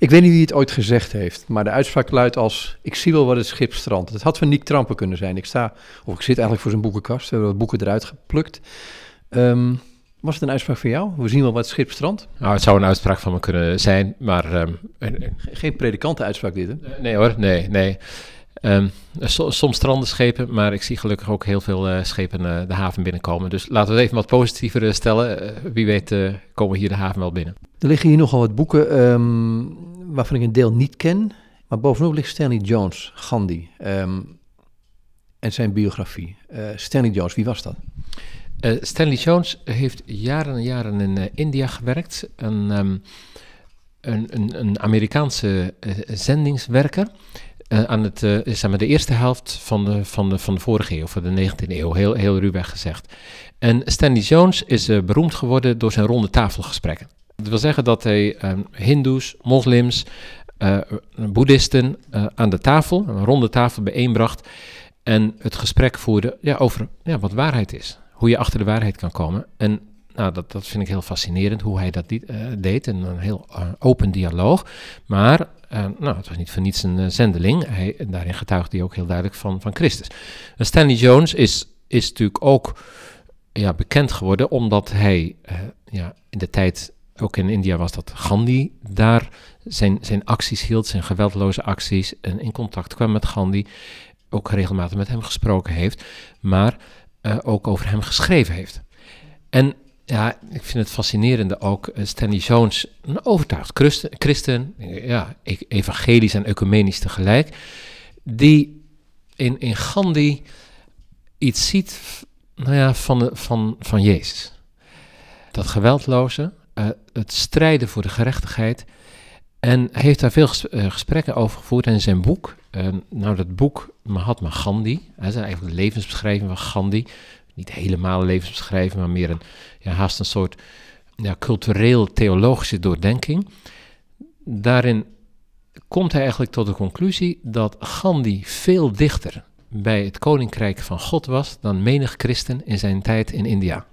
Ik weet niet wie het ooit gezegd heeft, maar de uitspraak luidt als... Ik zie wel wat het schip strandt. Het had van Nick Trampen kunnen zijn. Ik sta, of ik zit eigenlijk voor zijn boekenkast. We hebben wat boeken eruit geplukt. Ehm, was het een uitspraak van jou? We zien wel wat het schip strandt. Nou, het zou een uitspraak van me kunnen zijn, maar... eh, Geen predikantenuitspraak dit, hè? nee hoor, nee, nee. Ehm, so- soms stranden schepen, maar ik zie gelukkig ook heel veel eh, schepen eh, de haven binnenkomen. Dus laten we het even wat positiever eh, stellen. Wie weet komen we hier de haven wel binnen. Er liggen hier nogal wat boeken ehm, waarvan ik een deel niet ken. Maar bovenop ligt Stanley Jones, Gandhi. ehm, en zijn biografie. Stanley Jones, wie was dat? Stanley Jones heeft jaren en jaren in India gewerkt. Een, een, een, een Amerikaanse zendingswerker. Eh, aan het, eh, zeg maar de eerste helft van de, van de, van de vorige eeuw, van de 19e eeuw, heel, heel ruwweg gezegd. En Stanley Jones is eh, beroemd geworden door zijn ronde tafelgesprekken. Dat wil zeggen dat hij eh, hindoes, moslims, boeddhisten aan de tafel, een ronde tafel bijeenbracht en het gesprek voerde ja, over ja, wat waarheid is. Hoe je achter de waarheid kan komen. En nou, dat, dat vind ik heel fascinerend hoe hij dat eh, deed. En een heel eh, open dialoog. Maar eh, nou, het was niet voor niets een zendeling. Hij, daarin getuigde hij ook heel duidelijk van, van Christus. Stanley Jones is, is natuurlijk ook ja, bekend geworden omdat hij ja, in de tijd, ook in India was dat Gandhi, daar zijn, zijn acties hield, zijn geweldloze acties. En in contact kwam met Gandhi. Ook regelmatig met hem gesproken heeft. Maar ook over hem geschreven heeft. En ja, ik vind het fascinerende ook, eh, Stanley Jones, een overtuigd christen, eh, ja, e- evangelisch en ecumenisch tegelijk, die in, in Gandhi iets ziet nou ja, van, de, van, van Jezus. Dat geweldloze, eh, het strijden voor de gerechtigheid. En hij heeft daar veel ges- gesprekken over gevoerd in zijn boek. Nou, dat boek Mahatma Gandhi, dat is eigenlijk de levensbeschrijving van Gandhi. Niet helemaal levensbeschrijving, maar meer een, ja, haast een soort ja, cultureel-theologische doordenking. Daarin komt hij eigenlijk tot de conclusie dat Gandhi veel dichter bij het koninkrijk van God was dan menig christen in zijn tijd in India.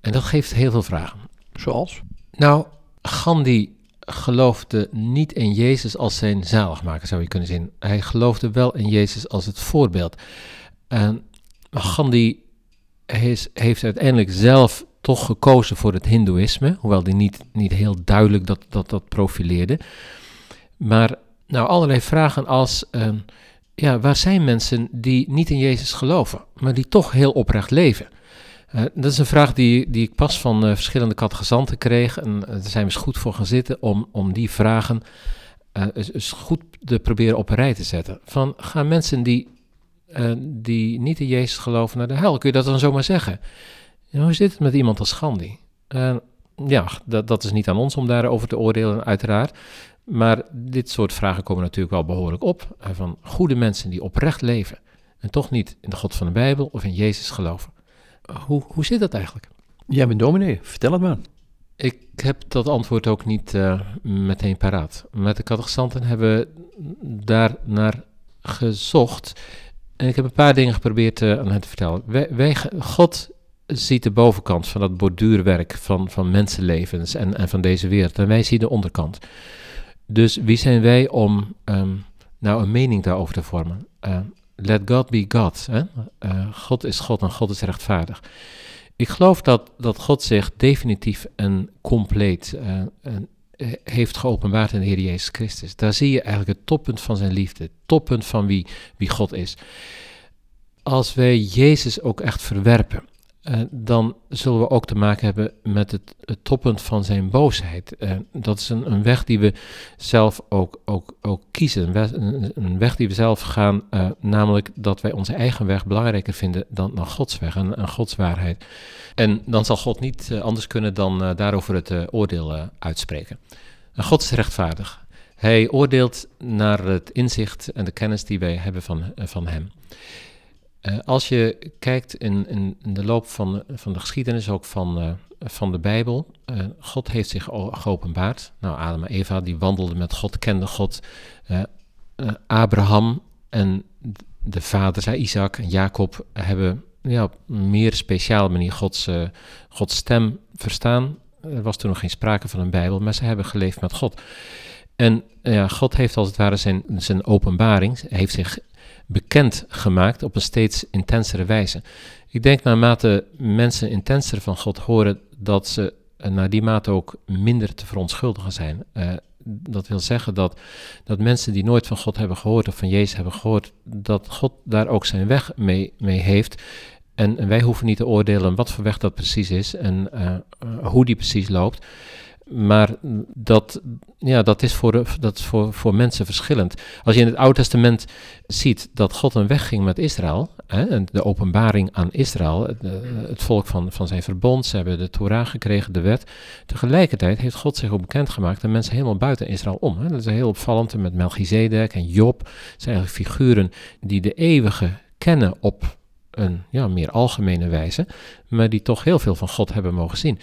En dat geeft heel veel vragen. Zoals? Nou, Gandhi geloofde niet in Jezus als zijn zaligmaker, zou je kunnen zien. Hij geloofde wel in Jezus als het voorbeeld. En Gandhi heeft uiteindelijk zelf toch gekozen voor het Hindoeïsme, hoewel hij niet, niet heel duidelijk dat, dat, dat profileerde. Maar nou, allerlei vragen als, ehm, ja, waar zijn mensen die niet in Jezus geloven, maar die toch heel oprecht leven? Eh, dat is een vraag die, die ik pas van eh, verschillende catechizanten kreeg. En eh, daar zijn we eens goed voor gaan zitten om, om die vragen eens goed te proberen op een rij te zetten. Van, gaan mensen die, eh, die niet in Jezus geloven naar de hel? Kun je dat dan zomaar zeggen? Ja, hoe zit het met iemand als Gandhi? Eh, ja, dat, dat is niet aan ons om daarover te oordelen, uiteraard. Maar dit soort vragen komen natuurlijk wel behoorlijk op. eh, van goede mensen die oprecht leven. En toch niet in de God van de Bijbel of in Jezus geloven. Hoe, hoe zit dat eigenlijk? Jij bent dominee, vertel het maar. Ik heb dat antwoord ook niet meteen paraat. Met de catechisanten hebben we daar naar gezocht. En ik heb een paar dingen geprobeerd eh, aan hen te vertellen. Wij, God ziet de bovenkant van dat borduurwerk van, van mensenlevens en, en van deze wereld. En wij zien de onderkant. Dus wie zijn wij om ehm, nou een mening daarover te vormen? Eh, let God be God. Hè? Eh, God is God en God is rechtvaardig. Ik geloof dat, dat God zich definitief en compleet heeft geopenbaard in de Heer Jezus Christus. Daar zie je eigenlijk het toppunt van zijn liefde, het toppunt van wie, wie God is. Als wij Jezus ook echt verwerpen, eh, dan zullen we ook te maken hebben met het, het toppunt van zijn boosheid. Eh, dat is een, een weg die we zelf ook, ook, ook kiezen, een weg, een, weg die we zelf gaan, eh, namelijk dat wij onze eigen weg belangrijker vinden dan, dan Gods weg en, Gods waarheid. En dan zal God niet anders kunnen dan daarover het oordeel uitspreken. En God is rechtvaardig. Hij oordeelt naar het inzicht en de kennis die wij hebben van, van Hem. Eh, als je kijkt in, in, de loop van, van de geschiedenis, ook van, eh, van de Bijbel, eh, God heeft zich geopenbaard. Nou, Adam en Eva, die wandelden met God, kenden God. Abraham en de vaders, Isaac en Jacob, hebben ja, op een meer speciale manier Gods, Gods stem verstaan, Er was toen nog geen sprake van een Bijbel, maar ze hebben geleefd met God. En ja, God heeft als het ware zijn, zijn openbaring, heeft zich bekend gemaakt op een steeds intensere wijze. Ik denk naarmate mensen intenser van God horen, dat ze naar die mate ook minder te verontschuldigen zijn. Uh, dat wil zeggen dat, dat mensen die nooit van God hebben gehoord of van Jezus hebben gehoord, dat God daar ook zijn weg mee, mee heeft. En, wij hoeven niet te oordelen wat voor weg dat precies is en uh, hoe die precies loopt. Maar dat, ja, dat is, voor, dat is voor, voor mensen verschillend. Als je in het Oude Testament ziet dat God een weg ging met Israël, hè, de openbaring aan Israël, het, het, volk van, van zijn verbond, ze hebben de Torah gekregen, de wet. Tegelijkertijd heeft God zich ook bekendgemaakt aan mensen helemaal buiten Israël om. Hè. Dat is heel opvallend met Melchizedek en Job. Het zijn eigenlijk figuren die de eeuwige kennen op een ja, meer algemene wijze, maar die toch heel veel van God hebben mogen zien.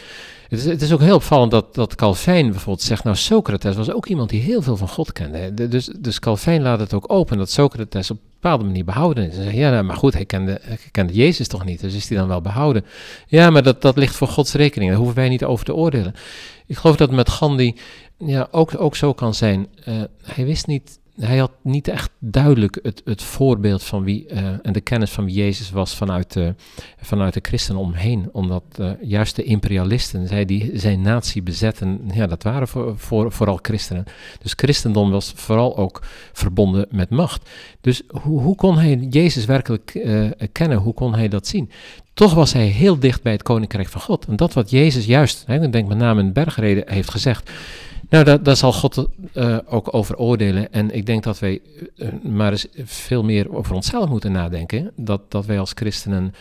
Het is, het is ook heel opvallend dat, dat Calvijn bijvoorbeeld zegt, nou Socrates was ook iemand die heel veel van God kende. Dus, dus Calvijn laat het ook open dat Socrates op bepaalde manier behouden is. Zegt, ja, nou, maar goed, hij kende, hij kende Jezus toch niet, dus is hij dan wel behouden? Ja, maar dat, dat ligt voor Gods rekening, daar hoeven wij niet over te oordelen. Ik geloof dat met Gandhi ja, ook, ook zo kan zijn. Uh, hij wist niet hij had niet echt duidelijk het, het voorbeeld van wie uh, en de kennis van wie Jezus was vanuit de, vanuit de christenen omheen. Omdat uh, juist de imperialisten, zij die zijn natie bezetten, ja, dat waren voor, voor, vooral christenen. Dus christendom was vooral ook verbonden met macht. Dus hoe, hoe kon hij Jezus werkelijk kennen? Hoe kon hij dat zien? Toch was hij heel dicht bij het koninkrijk van God. En dat wat Jezus juist, hè, ik denk met name in Bergreden, heeft gezegd. Nou, daar, zal God uh, ook over oordelen. En ik denk dat wij uh, maar eens veel meer over onszelf moeten nadenken. Dat, dat wij als christenen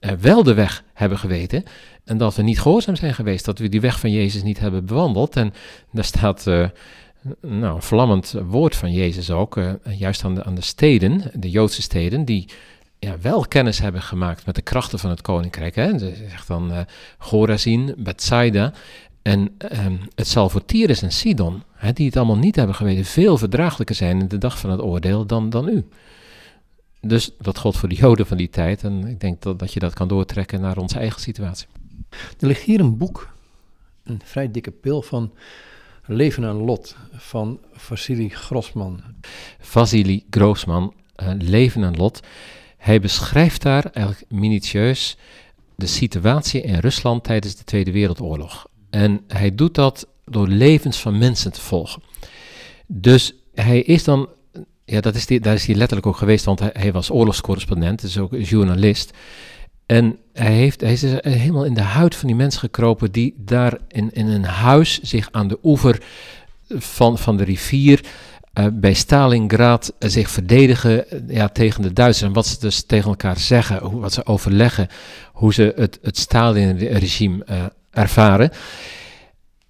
uh, wel de weg hebben geweten. En dat we niet gehoorzaam zijn geweest. Dat we die weg van Jezus niet hebben bewandeld. En daar staat nou, een vlammend woord van Jezus ook. juist aan de, aan de steden, de Joodse steden, die ja, wel kennis hebben gemaakt met de krachten van het koninkrijk. Hè. Ze zegt dan uh, Chorazin, Bethsaida. En ehm, het zal voor Tyrus en Sidon, hè, die het allemaal niet hebben geweten, veel verdraaglijker zijn in de dag van het oordeel dan, dan u. Dus dat geldt voor de Joden van die tijd. En ik denk dat, dat je dat kan doortrekken naar onze eigen situatie. Er ligt hier een boek, een vrij dikke pil van Leven en Lot van Vasily Grossman. Vasily Grossman, uh, Leven en Lot. Hij beschrijft daar eigenlijk minutieus de situatie in Rusland tijdens de Tweede Wereldoorlog. En hij doet dat door levens van mensen te volgen. Dus hij is dan, ja, dat is die, daar is hij letterlijk ook geweest, want hij, was oorlogscorrespondent, dus ook journalist. En hij, heeft, hij is helemaal in de huid van die mensen gekropen die daar in, in een huis zich aan de oever van, van de rivier uh, bij Stalingrad uh, zich verdedigen uh, ja, tegen de Duitsers. En wat ze dus tegen elkaar zeggen, hoe, wat ze overleggen, hoe ze het, het Stalin-regime ervaren.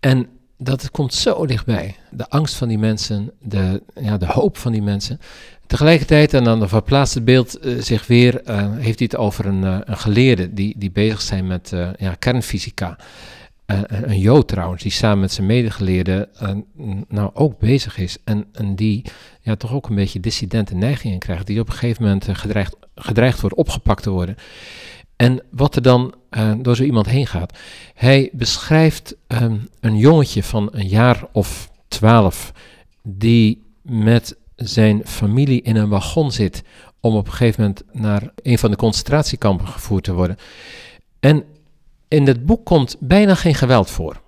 En dat komt zo dichtbij. De angst van die mensen, de, ja, de hoop van die mensen. Tegelijkertijd, en dan verplaatst het beeld uh, zich weer, uh, heeft hij het over een, uh, een geleerde die, die bezig zijn met ja, kernfysica. een Jood trouwens, die samen met zijn medegeleerden nou ook bezig is. En, en die ja, toch ook een beetje dissidente neigingen krijgt. Die op een gegeven moment gedreigd, gedreigd wordt opgepakt te worden. En wat er dan uh, door zo iemand heen gaat. Hij beschrijft um, een jongetje van een jaar of twaalf, die met zijn familie in een wagon zit om op een gegeven moment naar een van de concentratiekampen gevoerd te worden. En in het boek komt bijna geen geweld voor.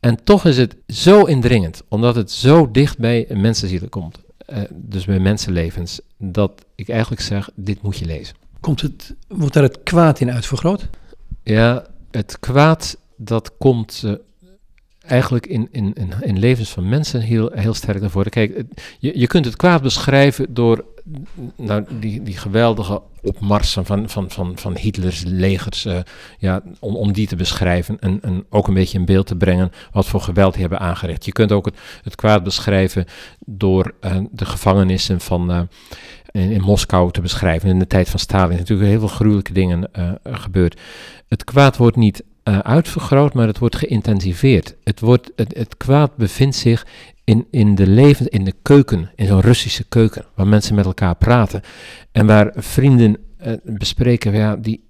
En toch is het zo indringend, omdat het zo dicht bij mensenzielen komt, uh, dus bij mensenlevens, dat ik eigenlijk zeg, dit moet je lezen. Komt het, wordt daar het kwaad in uitvergroot? Ja, het kwaad dat komt uh, eigenlijk in, in, in, in, levens van mensen heel, heel sterk naar voren. Kijk, je, je kunt het kwaad beschrijven door nou, die, die geweldige opmarsen van, van, van, van Hitlers legers, uh, ja, om, om die te beschrijven en, en ook een beetje in beeld te brengen wat voor geweld die hebben aangericht. Je kunt ook het, het kwaad beschrijven door uh, de gevangenissen van in, in, Moskou te beschrijven. In de tijd van Stalin natuurlijk heel veel gruwelijke dingen uh, gebeurd. Het kwaad wordt niet uh, uitvergroot, maar het wordt geïntensiveerd. Het, wordt, het, kwaad bevindt zich in, in de leven, in de keuken, in zo'n Russische keuken, waar mensen met elkaar praten. En waar vrienden uh, bespreken, ja, die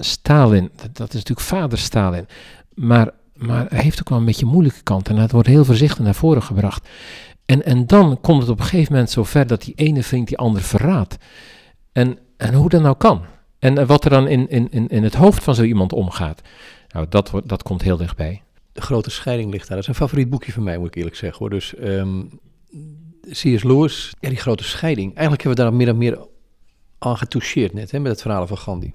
Stalin, dat, dat, is natuurlijk vader Stalin. Maar maar hij heeft ook wel een beetje moeilijke kant. En het wordt heel voorzichtig naar voren gebracht. En, en dan komt het op een gegeven moment zo ver dat die ene vriend die andere verraadt. En, en hoe dat nou kan. En wat er dan in, in, in, het hoofd van zo iemand omgaat. Nou, dat, dat komt heel dichtbij. De grote scheiding ligt daar. Dat is een favoriet boekje van mij, moet ik eerlijk zeggen. Hoor. Dus um, C.S. Lewis, ja, die grote scheiding. Eigenlijk hebben we daar meer en meer aan getoucheerd net, hè, met het verhaal van Gandhi.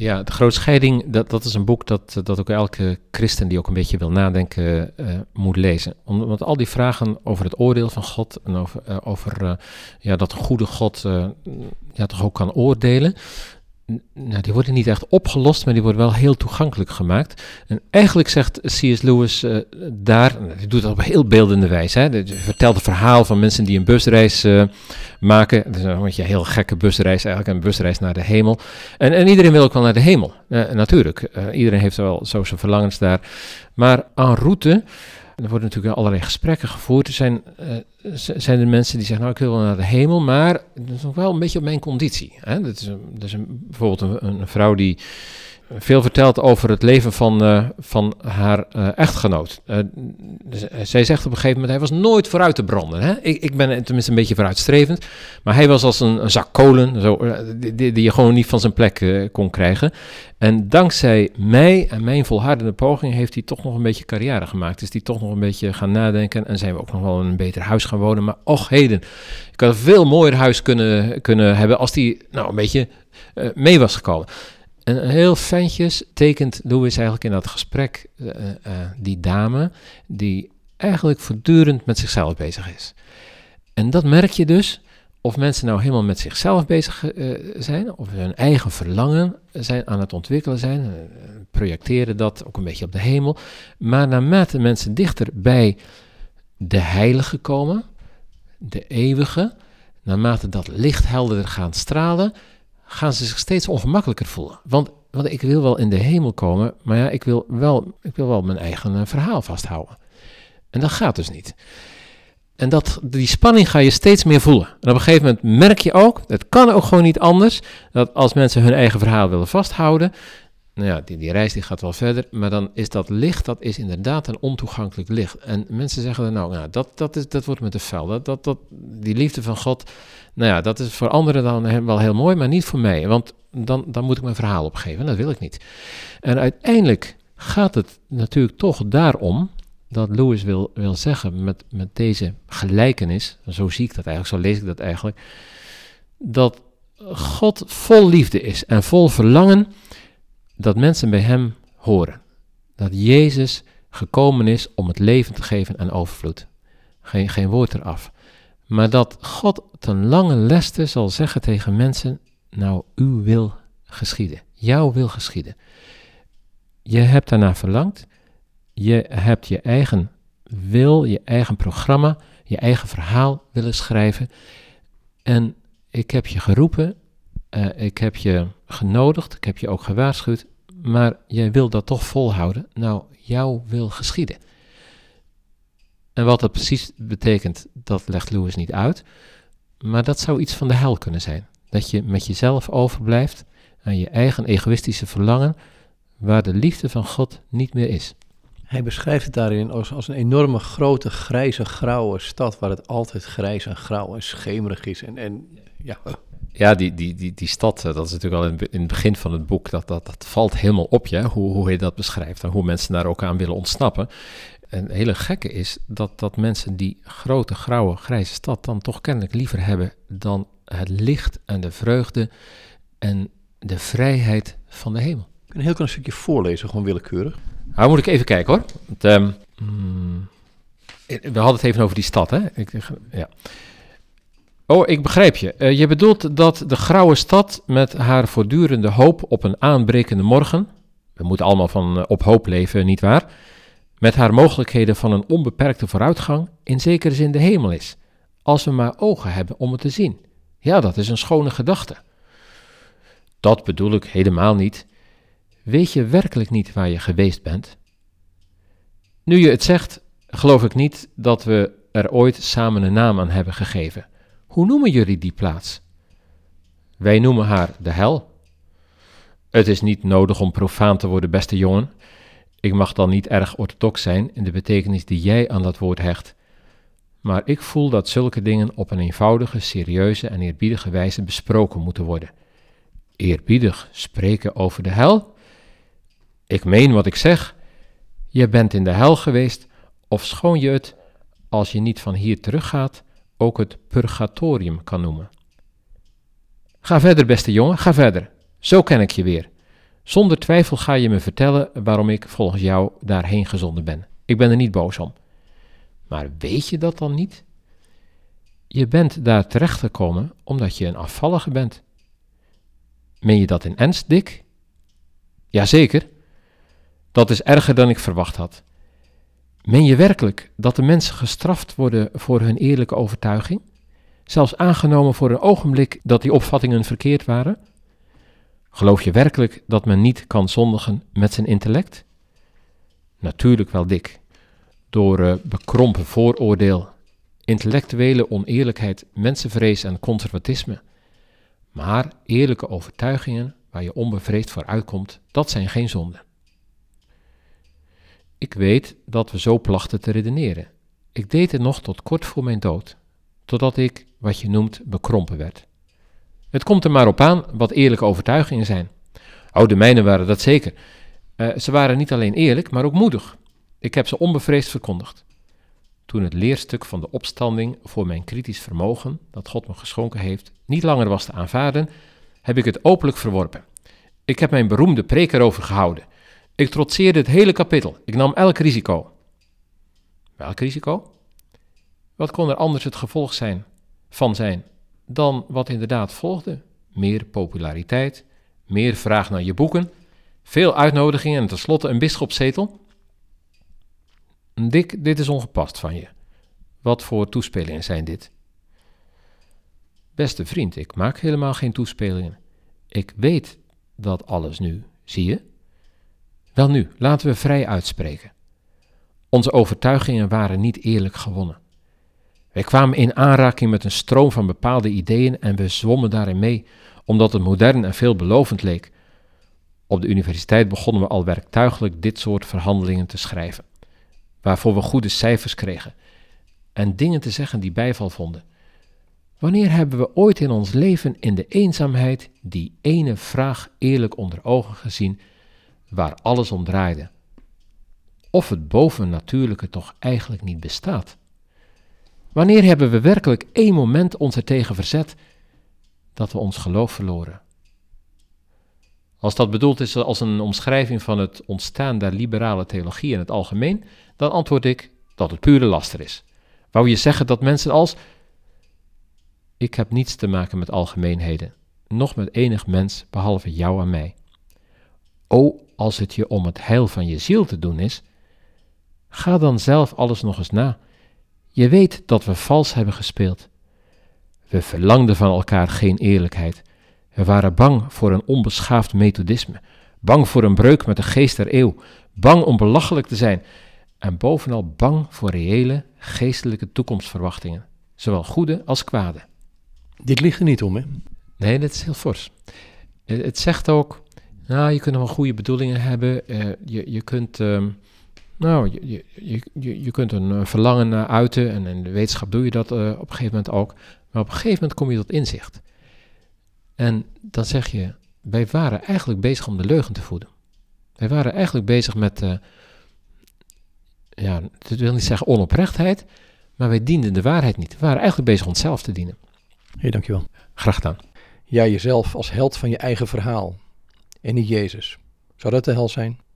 Ja, De Grote Scheiding, dat, dat is een boek dat, dat ook elke christen die ook een beetje wil nadenken uh, moet lezen. Want al die vragen over het oordeel van God en over, uh, over uh, ja, dat de goede God ja, toch ook kan oordelen, nou, die worden niet echt opgelost, maar die worden wel heel toegankelijk gemaakt. En eigenlijk zegt C.S. Lewis uh, daar, hij doet dat op heel beeldende wijze. Hij vertelt het verhaal van mensen die een busreis uh, maken. Dat is een een heel gekke busreis eigenlijk, een busreis naar de hemel. En, en iedereen wil ook wel naar de hemel, uh, natuurlijk. iedereen heeft wel zo zijn verlangens daar. Maar en route er worden natuurlijk allerlei gesprekken gevoerd. Er zijn, uh, zijn er mensen die zeggen, nou ik wil wel naar de hemel, maar dat is nog wel een beetje op mijn conditie. Hè? Dat is, een, is een, bijvoorbeeld een, vrouw die veel vertelt over het leven van, uh, van haar uh, echtgenoot. Uh, zij zegt op een gegeven moment, hij was nooit vooruit te branden. Hè? Ik, ik ben tenminste een beetje vooruitstrevend, maar hij was als een, een zak kolen, zo, die, die, je gewoon niet van zijn plek kon krijgen. En dankzij mij en mijn volhardende poging heeft hij toch nog een beetje carrière gemaakt. Is hij toch nog een beetje gaan nadenken en zijn we ook nog wel in een beter huis gaan wonen. Maar och heden, ik had een veel mooier huis kunnen, kunnen hebben als hij nou een beetje mee was gekomen. En heel fijntjes tekent Louis eigenlijk in dat gesprek uh, uh, die dame die eigenlijk voortdurend met zichzelf bezig is. En dat merk je dus, of mensen nou helemaal met zichzelf bezig zijn, of hun eigen verlangen zijn aan het ontwikkelen zijn, projecteren dat ook een beetje op de hemel. Maar naarmate mensen dichter bij de heilige komen, de eeuwige, naarmate dat licht helderder gaan stralen, gaan ze zich steeds ongemakkelijker voelen. Want, want ik wil wel in de hemel komen, maar ja, ik wil wel, ik wil wel mijn eigen uh, verhaal vasthouden. En dat gaat dus niet. En dat, die spanning ga je steeds meer voelen. En op een gegeven moment merk je ook, het kan ook gewoon niet anders, dat als mensen hun eigen verhaal willen vasthouden, nou ja, die, reis die gaat wel verder, maar dan is dat licht, dat is inderdaad een ontoegankelijk licht. En mensen zeggen dan nou, dat, dat, is, dat wordt met de vuil. Dat, dat, dat, die liefde van God, nou ja, dat is voor anderen dan wel heel mooi, maar niet voor mij. Want dan, dan moet ik mijn verhaal opgeven, dat wil ik niet. En uiteindelijk gaat het natuurlijk toch daarom dat Lewis wil, wil zeggen met, met deze gelijkenis, zo zie ik dat eigenlijk, zo lees ik dat eigenlijk, dat God vol liefde is en vol verlangen dat mensen bij hem horen. Dat Jezus gekomen is om het leven te geven aan overvloed. Geen, geen woord eraf. Maar dat God ten lange leste zal zeggen tegen mensen: Nou, uw wil geschieden. Jouw wil geschieden. Je hebt daarna verlangd. Je hebt je eigen wil, je eigen programma, je eigen verhaal willen schrijven. En ik heb je geroepen uh, ik heb je genodigd, ik heb je ook gewaarschuwd, maar jij wil dat toch volhouden. Nou, jouw wil geschieden. En wat dat precies betekent, dat legt Lewis niet uit. Maar dat zou iets van de hel kunnen zijn. Dat je met jezelf overblijft aan je eigen egoïstische verlangen, waar de liefde van God niet meer is. Hij beschrijft het daarin als, als een enorme grote grijze grauwe stad waar het altijd grijs en grauw en schemerig is. En, en ja, ja, die, die, die, die stad, eh, dat is natuurlijk al in, in het begin van het boek, dat, dat, dat valt helemaal op je, hoe, hoe hij dat beschrijft en hoe mensen daar ook aan willen ontsnappen. En het hele gekke is dat, dat mensen die grote, grauwe, grijze stad dan toch kennelijk liever hebben dan het licht en de vreugde en de vrijheid van de hemel. Ik kan een heel klein stukje voorlezen, gewoon willekeurig. Nou, moet ik even kijken hoor. Want, um, we hadden het even over die stad, hè? Ik, ja. Oh, ik begrijp je. Uh, je bedoelt dat de grauwe stad met haar voortdurende hoop op een aanbrekende morgen, we moeten allemaal van uh, op hoop leven, nietwaar, met haar mogelijkheden van een onbeperkte vooruitgang in zekere zin de hemel is, als we maar ogen hebben om het te zien. Ja, dat is een schone gedachte. Dat bedoel ik helemaal niet. Weet je werkelijk niet waar je geweest bent? Nu je het zegt, geloof ik niet dat we er ooit samen een naam aan hebben gegeven. Hoe noemen jullie die plaats? Wij noemen haar de hel. Het is niet nodig om profaan te worden, beste jongen. Ik mag dan niet erg orthodox zijn in de betekenis die jij aan dat woord hecht, maar ik voel dat zulke dingen op een eenvoudige, serieuze en eerbiedige wijze besproken moeten worden. Eerbiedig spreken over de hel? Ik meen wat ik zeg. Je bent in de hel geweest, of schoon je het, als je niet van hier teruggaat, ook het purgatorium kan noemen. Ga verder, beste jongen, ga verder. Zo ken ik je weer. Zonder twijfel ga je me vertellen waarom ik volgens jou daarheen gezonden ben. Ik ben er niet boos om. Maar weet je dat dan niet? Je bent daar terechtgekomen omdat je een afvallige bent. Meen je dat in ernst, Dick? Jazeker. Dat is erger dan ik verwacht had. Meen je werkelijk dat de mensen gestraft worden voor hun eerlijke overtuiging? Zelfs aangenomen voor een ogenblik dat die opvattingen verkeerd waren? Geloof je werkelijk dat men niet kan zondigen met zijn intellect? Natuurlijk wel, Dick. Door uh, bekrompen vooroordeel, intellectuele oneerlijkheid, mensenvrees en conservatisme. Maar eerlijke overtuigingen waar je onbevreesd voor uitkomt, dat zijn geen zonden. Ik weet dat we zo plachten te redeneren. Ik deed het nog tot kort voor mijn dood, totdat ik, wat je noemt, bekrompen werd. Het komt er maar op aan wat eerlijke overtuigingen zijn. Oh, de mijne waren dat zeker. Uh, ze waren niet alleen eerlijk, maar ook moedig. Ik heb ze onbevreesd verkondigd. Toen het leerstuk van de opstanding voor mijn kritisch vermogen, dat God me geschonken heeft, niet langer was te aanvaarden, heb ik het openlijk verworpen. Ik heb mijn beroemde preek erover gehouden. Ik trotseerde het hele kapittel. Ik nam elk risico. Welk risico? Wat kon er anders het gevolg zijn, van zijn dan wat inderdaad volgde? Meer populariteit, meer vraag naar je boeken, veel uitnodigingen en tenslotte een bisschopszetel? Dick, dit is ongepast van je. Wat voor toespelingen zijn dit? Beste vriend, ik maak helemaal geen toespelingen. Ik weet dat alles nu, zie je? Wel nu, laten we vrij uitspreken. Onze overtuigingen waren niet eerlijk gewonnen. Wij kwamen in aanraking met een stroom van bepaalde ideeën en we zwommen daarin mee, omdat het modern en veelbelovend leek. Op de universiteit begonnen we al werktuigelijk dit soort verhandelingen te schrijven, waarvoor we goede cijfers kregen en dingen te zeggen die bijval vonden. Wanneer hebben we ooit in ons leven in de eenzaamheid die ene vraag eerlijk onder ogen gezien, waar alles om draaide? Of het bovennatuurlijke toch eigenlijk niet bestaat? Wanneer hebben we werkelijk één moment ons ertegen verzet dat we ons geloof verloren? Als dat bedoeld is als een omschrijving van het ontstaan der liberale theologie in het algemeen, dan antwoord ik dat het pure laster is. Wou je zeggen dat mensen als. Ik heb niets te maken met algemeenheden, noch met enig mens behalve jou en mij. O, als het je om het heil van je ziel te doen is, ga dan zelf alles nog eens na je weet dat we vals hebben gespeeld. We verlangden van elkaar geen eerlijkheid. We waren bang voor een onbeschaafd methodisme, bang voor een breuk met de geest der eeuw, bang om belachelijk te zijn en bovenal bang voor reële geestelijke toekomstverwachtingen, zowel goede als kwade. Dit ligt er niet om, hè? Nee, dat is heel fors. Het zegt ook, nou, je kunt wel goede bedoelingen hebben, uh, je, je kunt... Um, nou, je, je, je, je kunt een verlangen uiten en in de wetenschap doe je dat uh, op een gegeven moment ook. Maar op een gegeven moment kom je tot inzicht. En dan zeg je, wij waren eigenlijk bezig om de leugen te voeden. Wij waren eigenlijk bezig met, uh, ja, het wil niet zeggen onoprechtheid, maar wij dienden de waarheid niet. We waren eigenlijk bezig onszelf te dienen. Hé, hey, dankjewel. Graag gedaan. Ja, jezelf als held van je eigen verhaal en niet Jezus. Zou dat de hel zijn?